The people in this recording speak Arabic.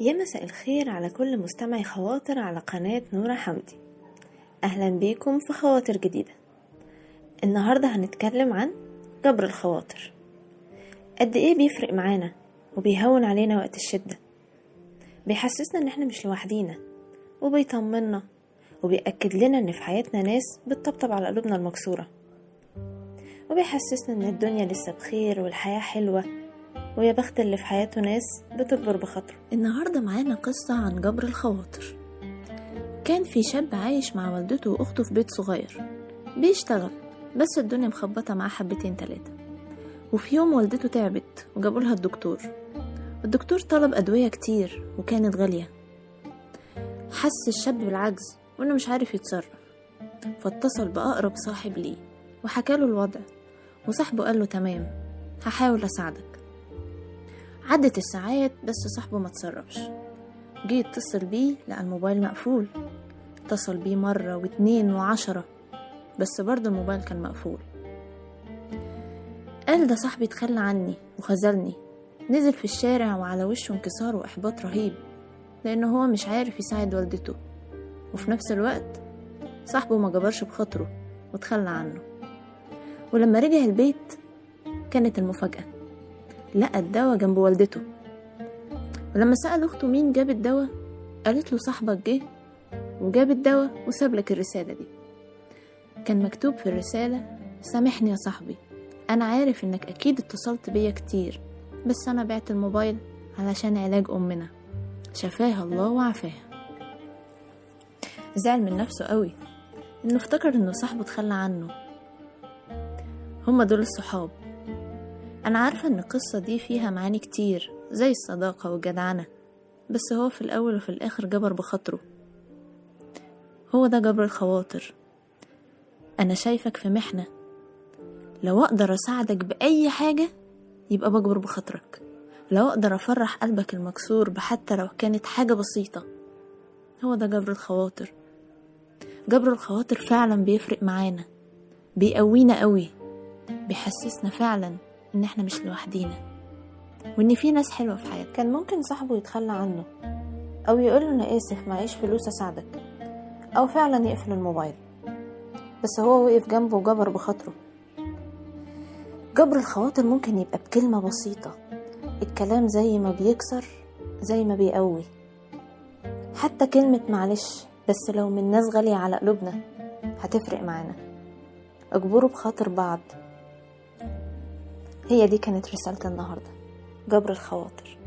يا مساء الخير على كل مستمعي خواطر على قناة نورة حمدي. أهلا بيكم في خواطر جديدة. النهاردة هنتكلم عن جبر الخواطر. قد إيه بيفرق معانا وبيهون علينا وقت الشدة. بيحسسنا إن إحنا مش لوحدينا وبيطمنا وبيأكد لنا إن في حياتنا ناس بتطبطب على قلوبنا المكسورة. وبيحسسنا إن الدنيا لسه بخير والحياة حلوة ويا بخت اللي في حياته ناس بتكبر بخاطره. النهاردة معانا قصة عن جبر الخواطر. كان في شاب عايش مع والدته وأخته في بيت صغير. بيشتغل بس الدنيا مخبطة معاه حبتين تلاتة. وفي يوم والدته تعبت وجابولها الدكتور. الدكتور طلب أدوية كتير وكانت غالية. حس الشاب بالعجز وإنه مش عارف يتصرف. فاتصل بأقرب صاحب ليه وحكاله الوضع. وصاحبه قال له تمام هحاول أساعدك. عدت الساعات بس صاحبه ما تصرفش جه يتصل بيه لقى الموبايل مقفول. اتصل بيه مرة واتنين وعشرة بس برضه الموبايل كان مقفول. قال ده صاحبي اتخلى عني وخذلني. نزل في الشارع وعلى وشه انكسار وإحباط رهيب لأنه هو مش عارف يساعد والدته. وفي نفس الوقت صاحبه ما جبرش بخاطره وتخلى عنه. ولما رجع البيت كانت المفاجأة. لقى الدواء جنب والدته. ولما سأل أخته مين جاب الدواء قالت له صاحبك جه وجاب الدواء وساب لك الرسالة دي. كان مكتوب في الرسالة سامحني يا صاحبي أنا عارف إنك أكيد اتصلت بيا كتير بس أنا بعت الموبايل علشان علاج أمنا. شفاها الله وعافاها. زعل من نفسه قوي إنه افتكر إنه صاحبه اتخلى عنه. هما دول الصحاب. أنا عارفة إن القصة دي فيها معاني كتير زي الصداقة والجدعنة بس هو في الأول وفي الآخر جبر بخاطره. هو ده جبر الخواطر. أنا شايفك في محنة. لو أقدر أساعدك بأي حاجة يبقى بجبر بخاطرك. لو أقدر أفرح قلبك المكسور بحتى لو كانت حاجة بسيطة. هو ده جبر الخواطر. جبر الخواطر فعلا بيفرق معانا بيقوينا قوي بيحسسنا فعلا إن إحنا مش لوحدينا وإن في ناس حلوة في حياتنا كان ممكن صاحبه يتخلى عنه أو يقول له أنا آسف معيش فلوس أساعدك أو فعلا يقفل الموبايل. بس هو وقف جنبه وجبر بخاطره. جبر الخواطر ممكن يبقى بكلمة بسيطة. الكلام زي ما بيكسر زي ما بيقوي. حتى كلمة معلش بس لو من ناس غالية على قلوبنا هتفرق معانا. اجبروا بخاطر بعض. هي دي كانت رسالة النهاردة. جبر الخواطر.